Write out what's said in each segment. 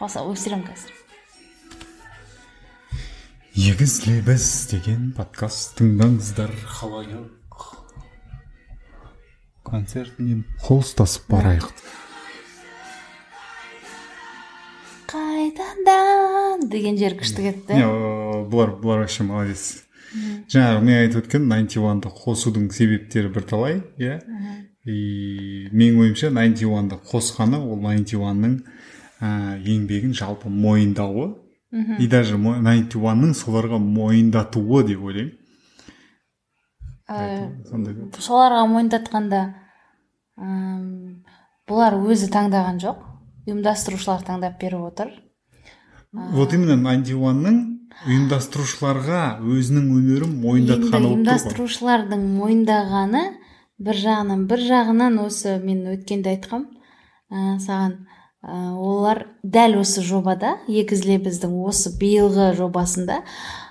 өсіремін қазір егіз лебіз деген подкаст тыңдаңыздар халайық концертінен қол ұстасып барайық қайтадан деген жері күшті кетті иә бұлар бұлар вообще молодец жаңағы мен айтып өткен найнти уанды қосудың себептері бірталай иә и менің ойымша найнти уанды қосқаны ол найнти уанның еңбегін жалпы мойындауы. И даже найнти уанның соларға мойындатуы деп ойлаймын. Соларға мойындатқанда бұлар өзі таңдаған жоқ. Ұйымдастырушылар таңдап беріп отыр. Вот именно найнти уанның ұйымдастырушыларға өзінің өнерін мойындатқаны ұйымдастырушылардың мойындағаны бір жағынан бір жағынан осы мен өткенде айтқам. Ә, саған ә, олар дәл осы жобада егіз лебіздің осы биылғы жобасында.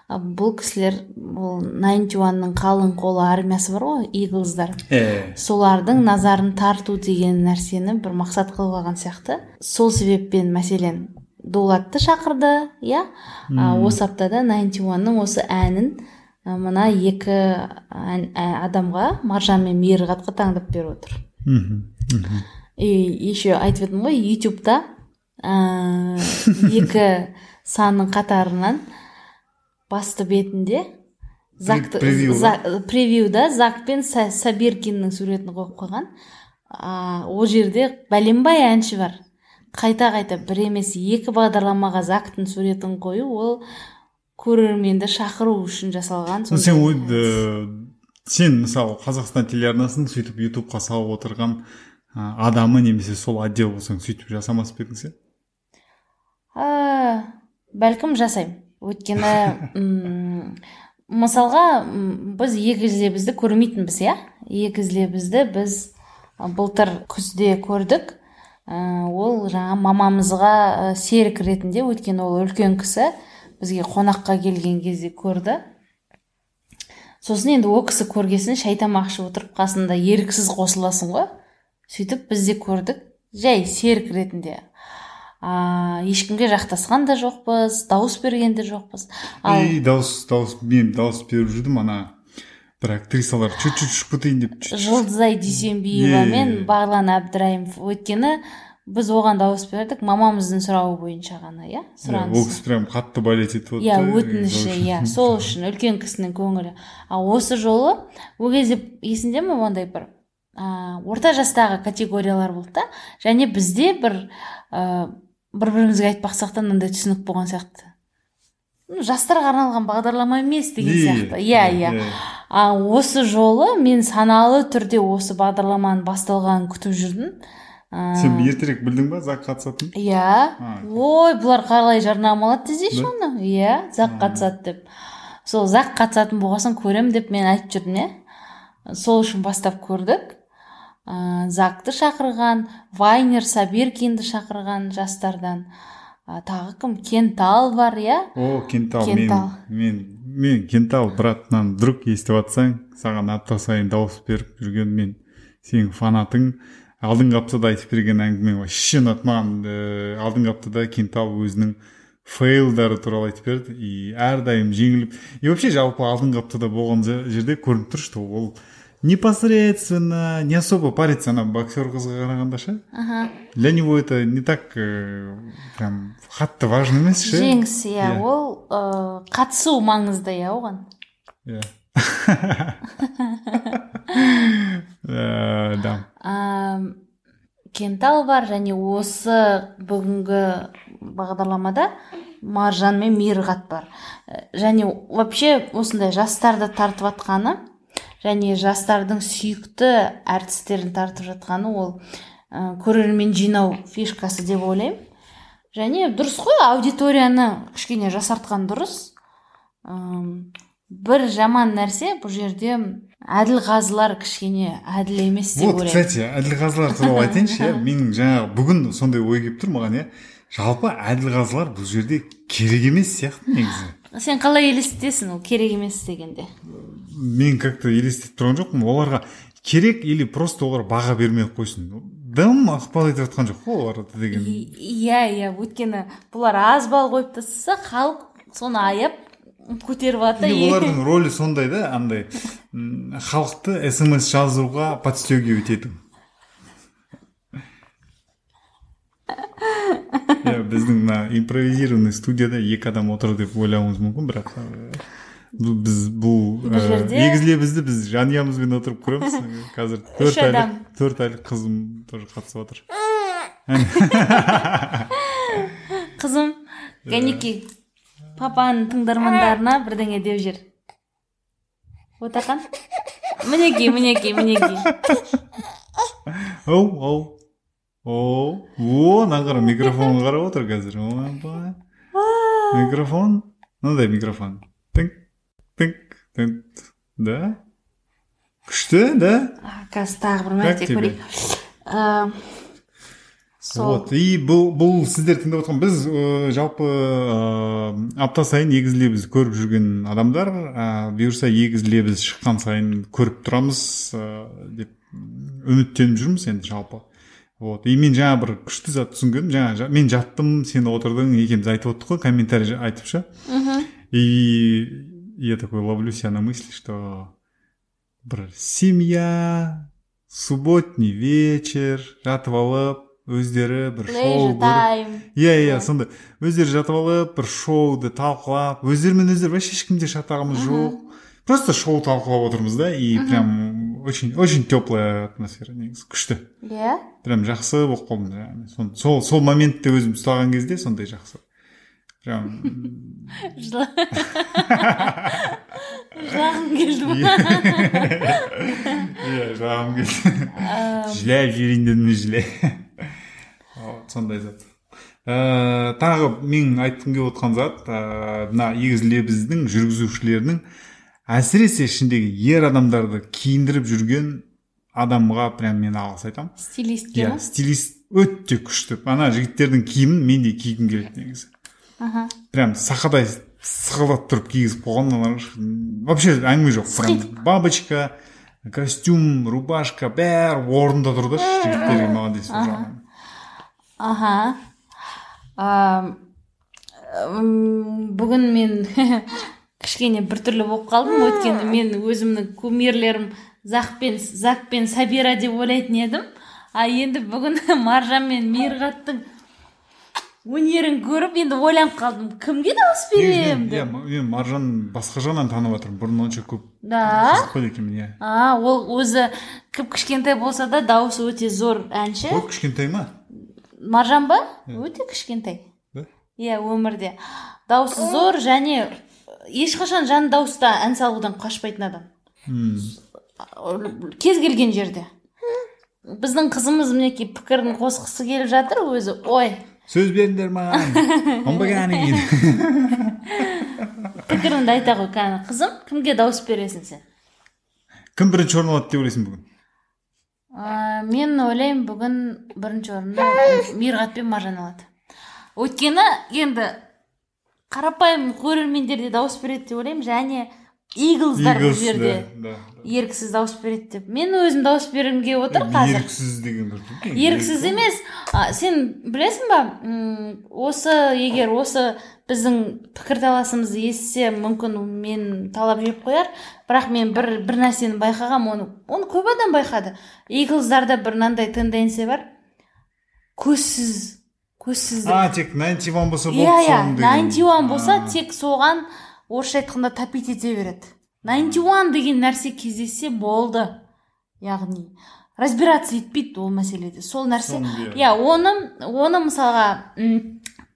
Бұл кісілер ол найнти уанның қалың қолы армиясы бар ғой иглздар. Ә. солардың назарын тарту деген нәрсені бір мақсат қылып алған сияқты. Сол себеппен мәселен дулатты шақырды иә? Осы аптада найнти уанның осы әнін мына екі адамға маржан мен мейірғатқа таңдап беріп отыр. И еще айтып едім ғой ютубта екі санның қатарынан басты бетінде закты превьюда зак пен сабиркиннің суретін қойып қойған. А, ол жерде бәленбай әнші бар. Қайта қайта бір емес екі бағдарламаға зактың суретін қою ол көрерменді шақыру үшін жасалған. Сен сен мысалы қазақстан телеарнасын сөйтіп ютубқа салып отырған адамы немесе сол отдел болсаң сөйтіп жасамас па едің сен бәлкім жасаймын өйткені мысалға біз егіз лебізді көрмейтінбіз иә егіз лебізді біз былтыр күзде көрдік ол жаңа мамамызға серік ретінде өйткені ол үлкен кісі бізге қонаққа келген кезде көрді сосын енді ол кісі көргесін шай тамақ ішіп отырып қасында еріксіз қосыласың ғой сөйтіп біз де көрдік. Жай серік ретінде а ешкімге жақтасқан да жоқпыз дауыс берген де жоқпыз. Ал и дауыс дауыс мен дауыс беріп жүрдім ана бір актрисалар чуть чуть ұшып кетейін деп жұлдызай дүйсенбиева мен бағлан әбдірайымов. Өйткені біз оған дауыс бердік мамамыздың сұрауы бойынша ғана иә сұраныс. Ол кісі прям қатты болеть етіп отыр. Иә өтініші иә сол үшін үлкен кісінің көңілі. Ал осы жолы ол кезде есіңде ме ондай бір ә, орта жастағы категориялар болды да. Және бізде бір ә, бір бірімізге айтпақсақ та мынандай түсінік болған сияқты. Жастарға арналған бағдарлама емес деген сияқты. Иә иә. А осы жолы мен саналы түрде осы бағдарламаның басталғанын күтіп жүрдім. Сен ертерек білдің ба зак қатысатынын? Иә. Ой бұлар қалай жарнамалады десейші оны? Иә зак қатысады деп. Сол зак қатысатын болған соң көремін деп мен айтып жүрдім иә. Сол үшін бастап көрдік. Ә, закты шақырған вайнер сабиркинді шақырған жастардан. Ә, тағы кім? Кентал бар иә? О кентал, кентал. мен мен кентал братынан вдруг естіп жатсаң саған апта сайын дауыс беріп жүрген мен сенің фанатың. Алдыңғы аптада айтып берген әңгімең вообще ұнады маған ә, алдыңғы аптада кентал өзінің фейлдары туралы айтып берді. И әрдайым жеңіліп и вообще жалпы алдыңғы аптада болған жерде көрініп тұр что ол. Непосредственно не особо парится ана боксер қызға қарағанда ше? Ага для него это не так э, прям қатты важно емес ше? Жеңіс иә ол ә, қатысу маңызды иә оған? Иә. Да. Кентал бар және осы бүгінгі бағдарламада маржан мен мейірғат бар. Және вообще осындай жастарды тартып жатқаны және жастардың сүйікті әртістерін тартып жатқаны ол ә, көрермен жинау фишкасы деп ойлаймын. Және дұрыс қой аудиторияны кішкене жасартқан дұрыс. Ә, бір жаман нәрсе бұл жерде әділғазылар кішкене әділ емес деп ойлаймын. вот кстати әділғазылар туралы айтайыншы иә. Менің жаңағы бүгін сондай ой келіп тұр маған иә. Жалпы әділғазылар бұл жерде керек емес сияқты негізі. Сен қалай елестетесің ол керек емес дегенде? Мен как то елестетіп тұрған жоқпын. Оларға керек или просто олар баға бермей ақ қойсын. Дым ықпал етіп жатқан жоқ қой олар деген. Иә иә өйткені бұлар аз балл қойып тастаса халық соны аяп көтеріп жатыр олардың рөлі сондай да андай халықты смс жазуға подстегивать ету иә біздің мына импровизированный студияда екі адам отыр деп ойлауыңыз мүмкін бірақ біз бұл негізінде бізді біз жанұямызбен отырып көреміз. Қазір төрт айлық төрт айлық қызым тоже қатысып жатыр қызым кәнекей папаның тыңдармандарына бірдеңе деп жібер отақан? Мінекей мінекей мінекей оу оу. О мынаны қара микрофонға қарап отыр қазір микрофон мынандай микрофон да күшті да қазір тағы бір мәрте көрейік вот и бұл бұл сіздер тыңдап отқан біз жалпы апта сайын егізілебіз көріп жүрген адамдар бұйырса егізілебіз шыққан сайын көріп тұрамыз деп үміттеніп жүрміз енді жалпы вот. И мен жаңа бір күшті зат түсінгенім жаңа мен жаттым сен отырдың екеуміз айтып отырдық қой комментарий айтып ше. И я такой ловлю себя на мысли, что бір семья субботний вечер жатып алып өздері бір шоу иә иә сондай өздері жатып алып бір шоуды талқылап өздерімен өздері вообще ешкімде шатағымыз жоқ. Просто шоу талқылап отырмыз да и прям очень очень теплая атмосфера негізі күшті. Иә? Прям жақсы болып қалдым сол сол моментте өзім ұстаған кезде сондай жақсы. Прям жылағым келді ма? Иә жылағым келді. Жылап жіберейін дедім жыла сондай зат. Ыыы тағы менің айтқым келіп отқан зат мына егіз лебіздің жүргізушілерінің әсіресе ішіндегі ер адамдарды киіндіріп жүрген адамға прям мен алғыс айтамын. Стилистке иә стилист өте күшті. Ана жігіттердің киімін мен де кигім келеді негізі. Прям сақадай сықылдатып тұрып кигізіп қойған аналар вообще әңгіме жоқ. Прям бабочка костюм рубашка бәрі орнында тұр да жігіттерге молодец аха. бүгін мен кішкене біртүрлі болып қалдым. Өйткені мен өзімнің кумирлерім зақ пен зак пен сабира деп ойлайтын едім. А енді бүгін маржан мен мейірғаттың өнерін көріп енді ойланып қалдым. Кімге дауыс беремін деп? иә мен маржан басқа жағынан танып жатырмын бұрын онша көп да? қызықпайды екенмін иә. А ол өзі кіп кішкентай болса да дауысы өте зор әнші. Ол кішкентай ма? Маржан ба? Өте кішкентай. Иә өмірде. Дауысы зор және ешқашан жан дауыста ән салудан қашпайтын адам. Кез келген жерде. Біздің қызымыз мінекей пікірін қосқысы келіп жатыр өзі ой сөз беріңдер маған. Оңбаған пікіріңді айта ғой кәні қызым кімге дауыс бересің сен? Кім бірінші орын алады деп ойлайсың бүгін? Ә, мен ойлаймын бүгін бірінші орынды мирғат пен маржан алады. Өйткені енді қарапайым көрермендер де дауыс береді деп ойлаймын. Және иглздар бұл жерде еріксіз дауыс береді деп. Мен өзім дауыс бергім келіп отыр қазір еріксіз деген еріксіз емес. Сен білесің ба осы егер осы біздің пікірталасымызды естісе мүмкін мен талап жеп қояр. Бірақ мен бір бір нәрсені байқағам оны оны көп адам байқады. Иглздарда бір мынандай тенденция бар. Көзсіз көзсіздік а тек найнти уан болса болды иә иә найнти уан болса тек соған орысша айтқанда топить ете береді. Найнти уан деген нәрсе кездессе болды яғни разбираться етпейді ол мәселеде. Сол нәрсе иә оны оны мысалға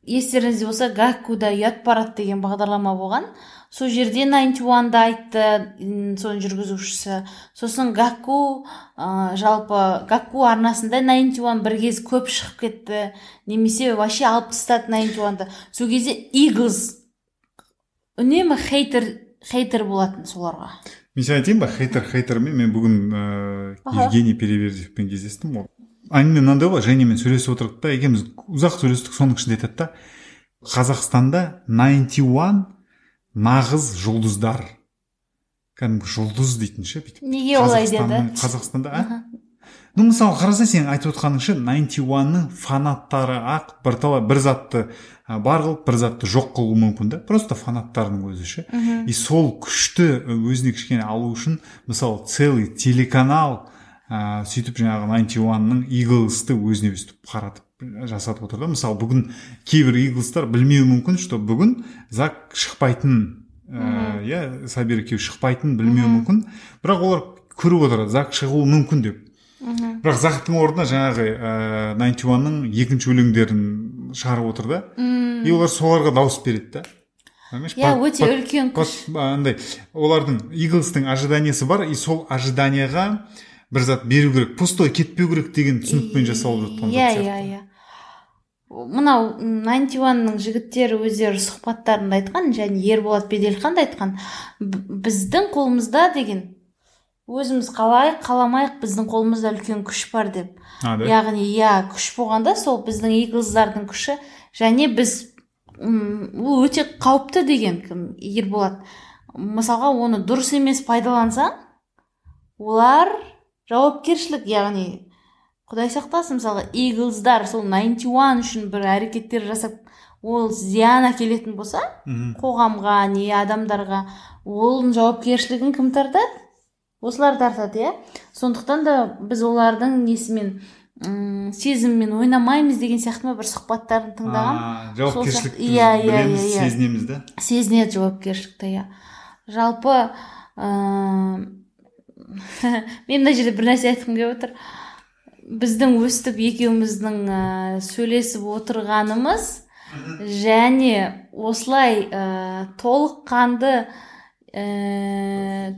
естеріңізде болса гаккуда ұят парад деген бағдарлама болған. Сол жерде найнти уанды айтты соның жүргізушісі. Сосын гакку ә, жалпы гакку арнасында найнти уан бір кез көп шығып кетті. Немесе вообще алып тастады найнти уанды сол кезде иглз үнемі хейтер хейтер болатын соларға. Мен саған айтайын ба хейтер хейтермен мен бүгін ыыы евгений переверзевпен кездестім ғой әңгіме мынандай ғой женямен сөйлесіп отырдық та екеуміз ұзақ сөйлестік соның ішінде айтады да. Қазақстанда найнти уан нағыз жұлдыздар. Кәдімгі жұлдыз дейтін ше бүйтіп. Неге олай деді? Қазақстанда а? Ну мысалы қарасаң сен айтып отқаныңша найнти уанның фанаттары ақ бірталай бір затты бар қылып бір затты жоқ қылуы мүмкін да просто фанаттардың өзі ше. И сол күшті өзіне кішкене алу үшін мысалы целый телеканал ә, сөйтіп жаңағы найнти уанның иглсты өзіне өстіп қаратып жасатып отыр да мысалы бүгін кейбір иглстар білмеуі мүмкін что бүгін зак шықпайтын иә ә, сабир екеуі шықпайтынын білмеуі мүмкін. Бірақ олар көріп отырады зак шығуы мүмкін деп. Бірақ зактың орнына жаңағы ыыы найнти уанның екінші өлеңдерін шығарып отыр да. И олар соларға дауыс береді да. Иә өте үлкен күш. андай олардың иглстың ожиданиясы бар и сол ожиданияға бір зат беру керек пустой кетпеу керек деген түсінікпен жасалып жатқан иә иә иә. Мынау найнти уанның жігіттері өздері сұхбаттарында айтқан және ерболат беделхан да айтқан біздің қолымызда деген өзіміз қалайық қаламайық біздің қолымызда үлкен күш бар деп. Яғни иә күш болғанда сол біздің иглздардың күші және біз ол өте қауіпті деген кім? Ерболат. Мысалға оны дұрыс емес пайдалансаң олар жауапкершілік яғни құдай сақтасын мысалға иглздар сол найнти уан үшін бір әрекеттер жасап ол зиян әкелетін болса қоғамға не адамдарға оның жауапкершілігін кім тартады? Осылар тартады иә? Сондықтан да біз олардың несімен м сезіммен ойнамаймыз деген сияқты ма бір сұхбаттарын тыңдағанмын жауапкершілікті иә иә иә сезінеміз да сезінеді жауапкершілікті иә. Жалпы ыыы мен мына жерде бір нәрсе айтқым келіп отыр. Біздің өстіп екеуміздің ә, сөйлесіп отырғанымыз және осылай ә, толыққанды ә,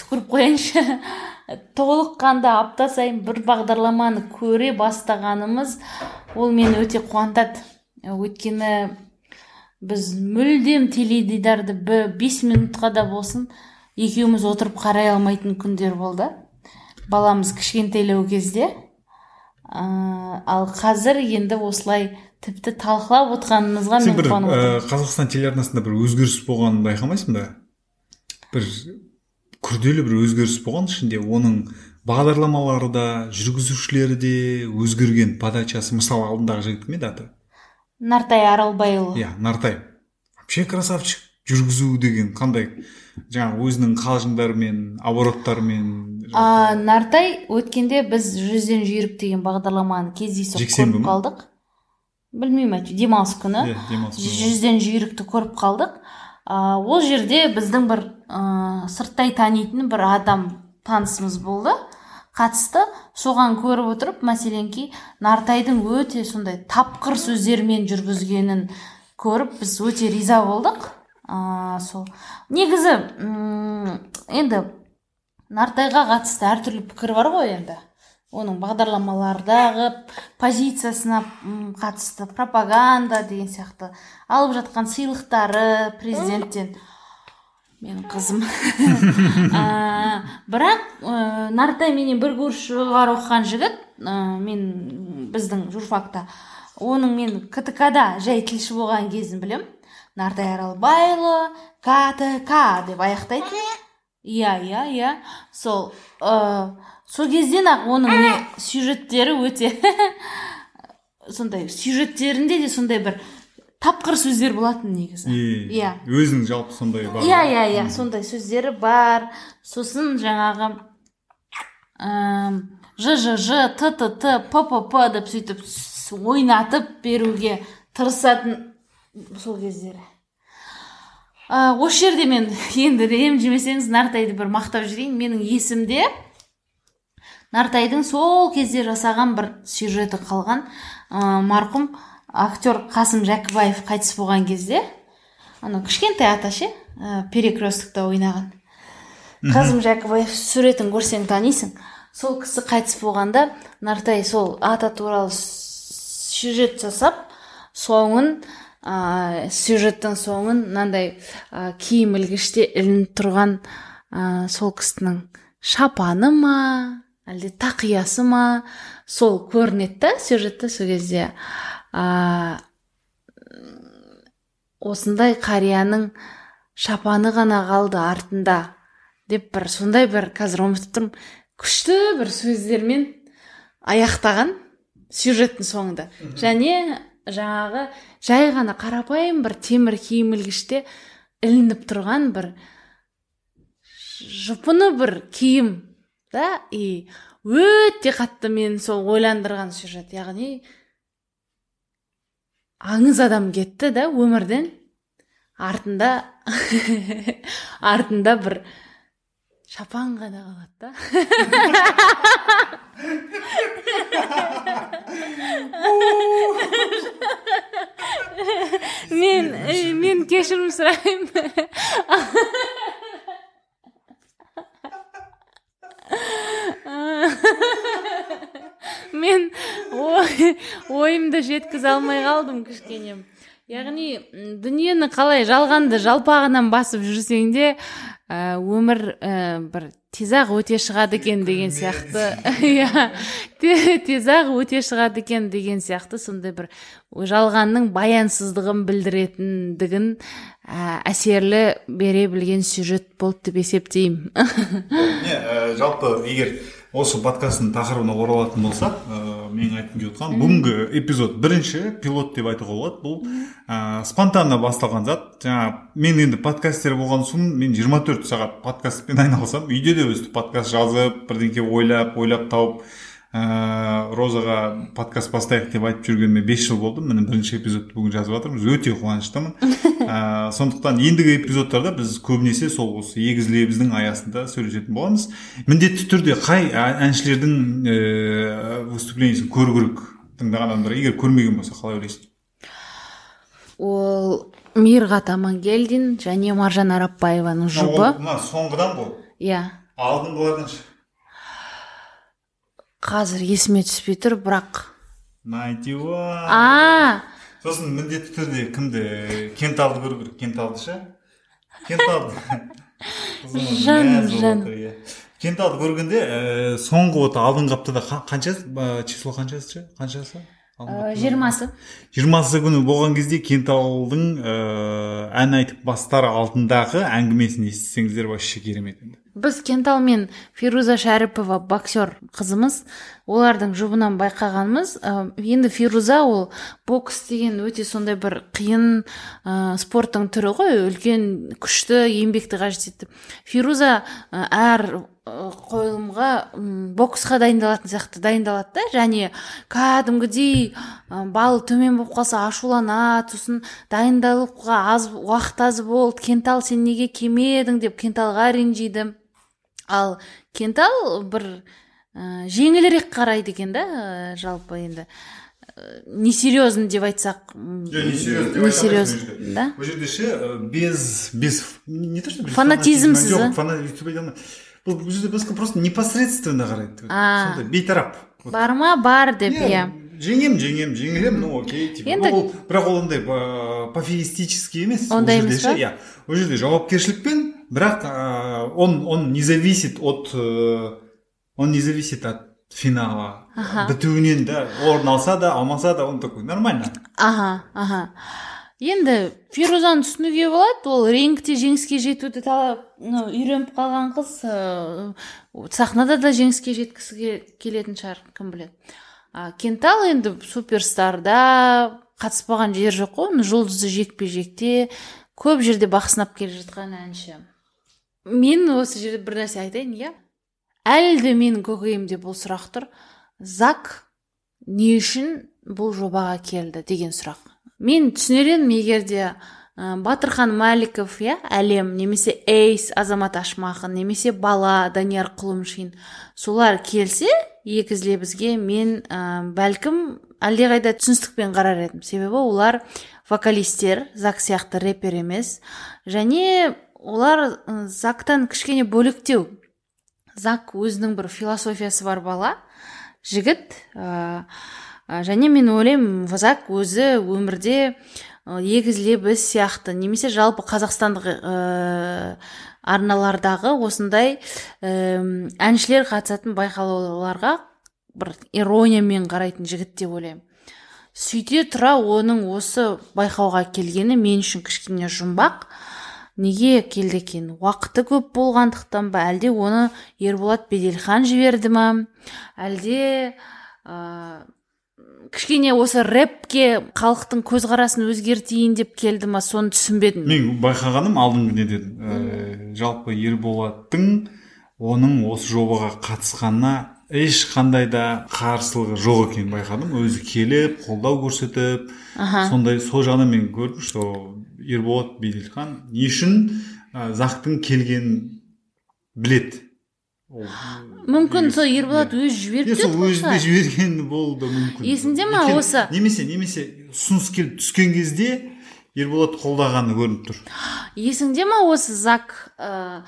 түкіріп қояйыншы толыққанды апта сайын бір бағдарламаны көре бастағанымыз ол мені өте қуантады. Өйткені біз мүлдем теледидарды бес минутқа да болсын екеуміз отырып қарай алмайтын күндер болды. Баламыз кішкентайлау кезде. Ә, ал қазір енді осылай тіпті талқылап отқанымызға мен бір қазақстан телеарнасында бір өзгеріс болғанын байқамайсың ба? бір күрделі бір өзгеріс болған ішінде оның бағдарламалары да жүргізушілері де өзгерген подачасы мысалы алдындағы жігіт кім еді аты? Нартай аралбайұлы. Иә нартай. Вообще красавчик. Жүргізу деген қандай жаңағы өзінің қалжыңдарымен обороттарымен а, нартай өткенде біз жүзден жүйрік деген бағдарламаны кездейсоқ көріп қалдық. Білмеймін әйтеуір демалыс күні. Иә демалыс күні. Жүзден жүйрікті көріп қалдық. А, ол жерде біздің бір ә, сырттай танитын бір адам танысымыз болды қатысты. Соған көріп отырып мәселенки нартайдың өте сондай тапқыр сөздермен жүргізгенін көріп біз өте риза болдық. Ә, сол. Негізі енді нартайға қатысты әртүрлі пікір бар ғой енді. Оның бағдарламалардағы позициясына қатысты пропаганда деген сияқты. Алып жатқан сыйлықтары президенттен. Менің қызым. Бірақ ә, нартай менен бір курс жоғары оқыған жігіт ә, мен біздің журфакта оның мен ктк да жай тілші болған кезін білем нартай аралбайұлы ктк деп аяқтайды иә иә иә. Сол сол кезден ақ оның не сюжеттері өте сондай сюжеттерінде де сондай бір тапқыр сөздер болатын негізі. Иә. өзінің жалпы сондай бар иә иә иә. Сондай сөздері бар. Сосын жаңағы ж ж ж т т т п п п деп сөйтіп ойнатып беруге тырысатын сол кездері. Осы жерде мен енді ренжімесеңіз нартайды бір мақтап жіберейін менің есімде нартайдың сол кезде жасаған бір сюжеті қалған ә, марқұм актер қасым жәкібаев қайтыс болған кезде анау кішкентай ата ше ә, перекресткте ойнаған қасым жәкібаев суретін көрсең танисың. Сол кісі қайтыс болғанда нартай сол ата туралы сюжет жасап соңын ә, сюжеттің соңын мынандай ә, киім ілгіште ілініп тұрған ә, сол кісінің шапаны ма әлде тақиясы ма сол көрінеді да сюжетте сол кезде. А, осындай қарияның шапаны ғана қалды артында деп бір сондай бір қазір ұмытып тұрмын күшті бір сөздермен аяқтаған сюжеттің соңында. Және жаңағы жай ғана қарапайым бір темір киім ілгіште ілініп тұрған бір жұпыны бір киім да? И өте қатты мен сол ойландырған сюжет. Яғни аңыз адам кетті да өмірден. Артында артында бір шапан ғана қалады да мен мен кешірім сұраймын мен ойымды жеткізе алмай қалдым кішкене яғни дүниені қалай жалғанды жалпағынан басып жүрсең де ә, өмір ә, бір тез ақ өте шығады екен деген сияқты. Иә. Тез ақ өте шығады екен деген сияқты сондай бір жалғанның баянсыздығын білдіретіндігін ә, әсерлі бере білген сюжет болды деп есептеймін. Не жалпы егер осы подкасттың тақырыбына оралатын болсақ менің айтқым келіп отқан бүгінгі эпизод бірінші пилот деп айтуға болады. Бұл ә, спонтанно басталған зат. Жаңа мен енді подкастер болған соң мен 24 сағат подкастпен айналысамын. Үйде де өстіп подкаст жазып бірдеңке ойлап ойлап тауып ә, розаға подкаст бастайық деп айтып жүргеніме бес жыл болды. Міне бірінші эпизодты бүгін жазып жатырмыз. Өте қуаныштымын. ә, сондықтан ендігі эпизодтарда біз көбінесе сол осы егіз лебіздің аясында сөйлесетін боламыз. Міндетті түрде қай әншілердің ә, выступлениесін көру керек тыңдаған адамдар егер көрмеген болса қалай ойлайсың? Ол мирғат амангелдин және маржан арапбаеваның жұбы. мына соңғыдан ғой иә. Алдыңғылардан ше қазір есіме түспей тұр бірақ найнти а! Сосын міндетті түрде кімді кенталды көру керек кенталды ше? Кенталды жан жан кенталды көргенде ә, соңғы вот алдыңғы аптада қанша число қаншасы ше? Қаншасы? Жиырмасы. Жиырмасы күні болған кезде кенталдың ә, ән айтып бастар алдындағы әңгімесін естісеңіздер вообще керемет енді. Біз кентал мен фируза шәріпова боксер қызымыз олардың жұбынан байқағанымыз ә, енді фируза ол бокс деген өте сондай бір қиын ә, спорттың түрі ғой үлкен күшті еңбекті қажет етті. Фируза әр қойылымға боксқа дайындалатын сияқты дайындалады да және кәдімгідей бал төмен болып қалса ашуланады сосын дайындалуға аз уақыт аз болды кентал сен неге келмедің деп кенталға ренжиді. Ал кентал бір ә, жеңілірек қарайды екен да ә, жалпы енді. Ә, несерьезный деп айтсақ не серьезный да? Бұл жерде ше без без не то что фанатизмсіз бұл жерде просто непосредственно қарайды сондай бейтарап. Бар ма? Бар деп иә жеңем жеңем жеңілемін ну окей типа. Енді ол бірақ ол ондай пофигистический емес. Ондай емес па? иә ол жерде жауапкершілікпен бірақ ә, он он не зависит от ә, он не зависит от финала. Ага. бітуінен да орын алса да алмаса да он такой нормально. Аха аха енді фирузаны түсінуге болады ол рингте жеңіске жетуді талап ну, үйреніп қалған қыз ә, сахнада да жеңіске жеткісі келетін шығар кім біледі. А кентал енді суперстарда қатыспаған жер жоқ қой жұлдызды жекпе жекте көп жерде бақ сынап келе жатқан әнші. Мен осы жерде бір нәрсе айтайын иә? Әлі де менің көкейімде бұл сұрақ тұр. Зак не үшін бұл жобаға келді деген сұрақ. Мен түсінер едім егер де ә, батырхан мәліков иә әлем немесе эйс азамат ашмақын немесе бала данияр құлымшин солар келсе екізле бізге мен ә, бәлкім әлдеқайда түсіністікпен қарар едім. Себебі олар вокалистер зак сияқты рэпер емес. Және олар зактан кішкене бөлектеу. Зак өзінің бір философиясы бар бала жігіт ә, және мен ойлаймын зак өзі өмірде егіз лебіз сияқты. Немесе жалпы қазақстандық ә, арналардағы осындай ә, әншілер қатысатын байқауларға бір ирониямен қарайтын жігіт деп ойлаймын. Сөйте тұра оның осы байқауға келгені мен үшін кішкене жұмбақ. Неге келді екен? Уақыты көп болғандықтан ба? Әлде оны ерболат беделхан жіберді ма? Әлде ә, кішкене осы рэпке халықтың көзқарасын өзгертейін деп келді ма? Соны түсінбедім. Мен байқағаным алдыңғы неден ә, жалпы ерболаттың оның осы жобаға қатысқанына ешқандай да қарсылығы жоқ екенін байқадым. Өзі келіп қолдау көрсетіп сондай сол жағынан мен көрдім что ерболат беделхан не үшін ә, зақтың келгенін біледі. Мүмкін сол ерболат өзі жіберіп сол өзі де жіберген болуы мүмкін. Есіңде ма осы? немесе немесе ұсыныс келіп түскен кезде ерболат қолдағаны көрініп тұр. Есіңде ма осы зак ә,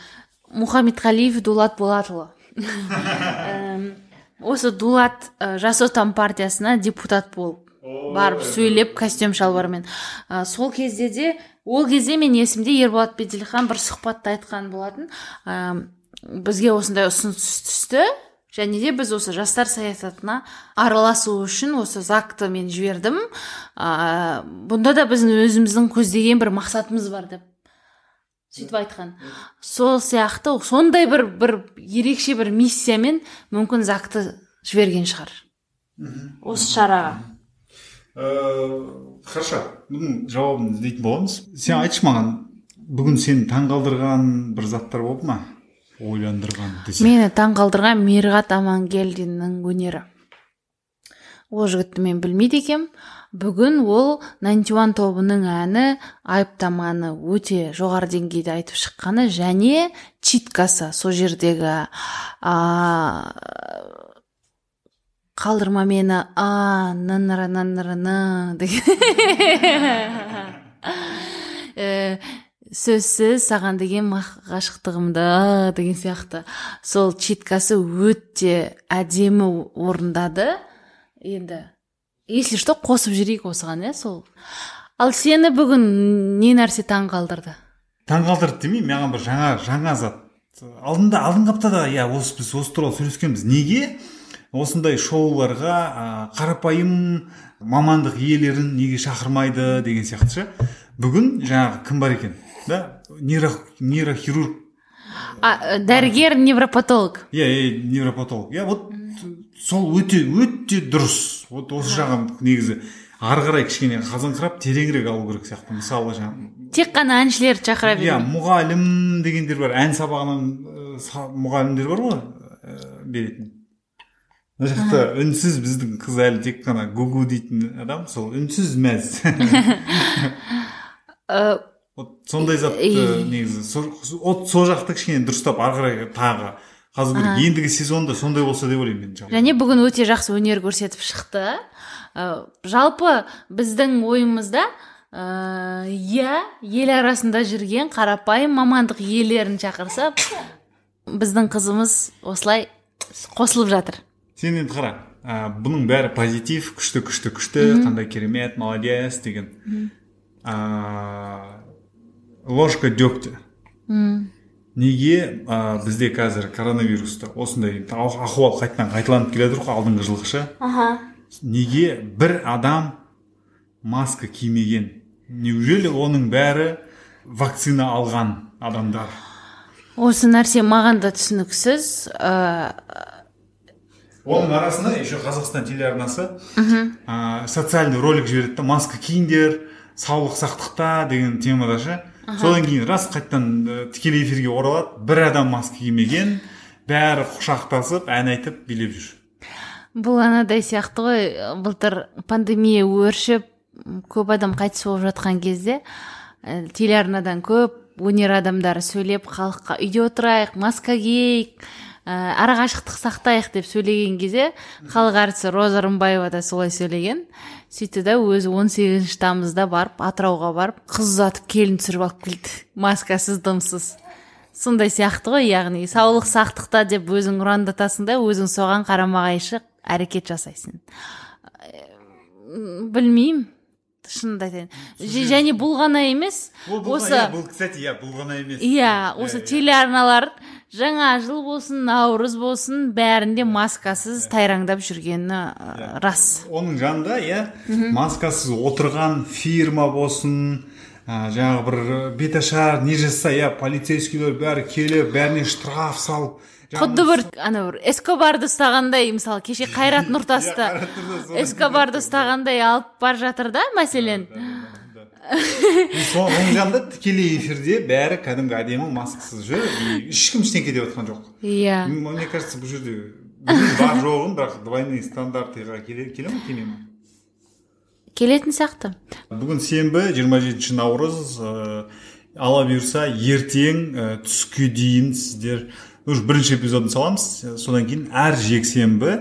мұхаммедқалиев дулат болатұлы? Осы дулат ә, жас отан партиясына депутат болып барып сөйлеп костюм шалбармен. Ә, сол кезде де ол кезде мен есімде ерболат беделхан бір сұхбатта айтқан болатын. Ә, бізге осындай ұсыныс түсті. Және де біз осы жастар саясатына араласу үшін осы закты мен жібердім. Ә, бұнда да біздің өзіміздің көздеген бір мақсатымыз бар деп сөйтіп айтқан. Сол сияқты сондай бір бір ерекше бір миссиямен мүмкін закты жіберген шығар. Осы шараға. Ыыы хорошо. Бұның жауабын іздейтін боламыз. Сен айтшы маған бүгін сені таңғалдырған бір заттар болды ма? Ойландырған десе мені таңғалдырған мирғат амангелдиннің өнері. Ол жігітті мен білмейді екенмін бүгін ол нантиуан тобының әні айыптаманы өте жоғары деңгейде айтып шыққаны және читкасы сол жердегі қалдырма мені а ныныры нынырыны деген. Э, сөзсіз саған деген ғашықтығымды деген сияқты. Сол читкасы өте әдемі орындады. Енді если что қосып жіберейік осыған иә сол. Ал сені бүгін не нәрсе таң қалдырды? Таң қалдырды демеймін маған бір жаңа жаңа зат. Алдында алдыңғы аптада иә осы біз осы туралы сөйлескенбіз. Неге? Осындай шоуларға ә, қарапайым мамандық иелерін неге шақырмайды деген сияқты ше? Бүгін жаңағы кім бар екен? Да? Нейро, нейрохирург. А, дәрігер невропатолог. Иә иә невропатолог. Иә вот сол өте өте дұрыс. Вот осы жағы негізі ары қарай кішкене қазыңқырап тереңірек алу керек сияқты. Мысалы жаңағы тек қана әншілерді шақыра беру. иә мұғалім дегендер бар. Ән сабағынан мұғалімдер бар ғой беретін. Мына жақта үнсіз біздің қыз әлі тек қана гугу дейтін адам сол үнсіз мәз вот сондай затты негізі сол жақты кішкене дұрыстап ары қарай тағы қазу керек ендігі сезонда сондай болса деп ойлаймын мен және бүгін өте жақсы өнер көрсетіп шықты. Ә, жалпы біздің ойымызда иә ел арасында жүрген қарапайым мамандық иелерін шақырса біздің қызымыз осылай қосылып жатыр. Сен енді қара ә, бұның бәрі позитив күшті күшті күшті қандай керемет молодец деген. Ә, ложка дегтя неге ә, бізде қазір коронавирусты осындай ахуал қайтадан қайталанып келе жатыр ғой алдыңғы жылғыша неге бір адам маска кимеген? Неужели оның бәрі вакцина алған адамдар? Осы нәрсе маған да түсініксіз. Ә... оның арасында еще қазақстан телеарнасы ә, социальный ролик жібереді да маска киіңдер саулық сақтықта деген темада ше. Содан кейін рас қайтадан тікелей эфирге оралады. Бір адам маска кимеген бәрі құшақтасып ән айтып билеп жүр. Бұл анадай сияқты ғой. Былтыр пандемия өршіп көп адам қайтыс болып жатқан кезде ә, телеарнадан көп өнер адамдары сөйлеп халыққа үйде отырайық маска киейік ә, арақашықтық сақтайық деп сөйлеген кезде халық әртісі роза рымбаева да солай сөйлеген. Сөйтті да өзі 18 сегізінші тамызда барып атырауға барып қыз ұзатып келін түсіріп алып келді. Маскасыз дымсыз. Сондай сияқты ғой яғни саулық сақтықта деп өзің ұрандатасың да өзің соған қарама қайшы әрекет жасайсың. Білмеймін. Шынымды айтайын. Және бұл ғана емес осы бұл кстати иә бұл ғана емес. Иә осы телеарналар жаңа жыл болсын наурыз болсын бәрінде маскасыз тайраңдап жүргені рас. Оның жанында иә маскасыз отырған фирма болсын ә, жаңағы бір беташар не жасаса иә полицейскийлер бәрі келіп бәріне штраф салып құдды бір ана бір эскобарды ұстағандай мысалы кеше қайрат нұртасты эскобарды ұстағандай алып бара жатыр да мәселен. Соның жанында тікелей эфирде бәрі кәдімгі әдемі маскасыз жүр и ешкім ештеңке деп жатқан жоқ. Иә. Мне кажется бұл жерде бар жоғын бірақ двойные стандартыға келе ма келмей ма келетін сияқты. Бүгін сенбі 27 наурыз ә, алла бұйырса ертең ә, түске дейін сіздер уже бірінші эпизодын саламыз. Содан кейін әр жексенбі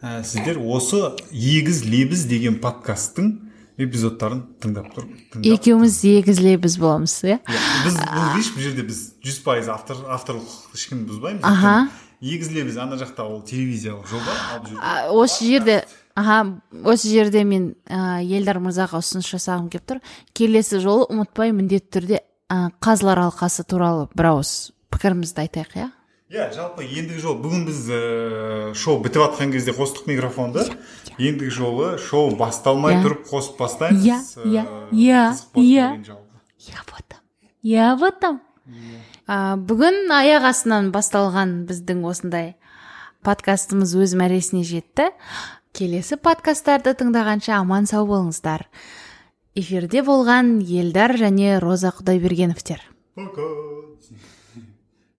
ә, сіздер осы егіз лебіз деген подкасттың эпизодтарын тыңдап тұрып екеуміз егіз лебіз боламыз иә? Біз бұл бұл жерде біз жүз пайыз автор авторлық ешкімді бұзбаймыз. Аха. Егіз лебіз ана жақта ол телевизиялық жоба ал осы жерде аха осы жерде мен ә, елдар мырзаға ұсыныс жасағым келіп тұр. Келесі жолы ұмытпай міндетті түрде ә, қазылар алқасы туралы бір ауыз пікірімізді айтайық иә? Иә жалпы ендігі жолы бүгін біз ә, шоу бітіп жатқан кезде қостық микрофонды. Ендігі жолы шоу басталмай Иә. тұрып қосып бастаймыз. Иә, иә, иә, иә. я в этом я в этом. А, бүгін аяқ астынан басталған біздің осындай подкастымыз өз мәресіне жетті. Келесі подкасттарды тыңдағанша аман сау болыңыздар. Эфирде болған елдар және роза құдайбергеновтер. Пока!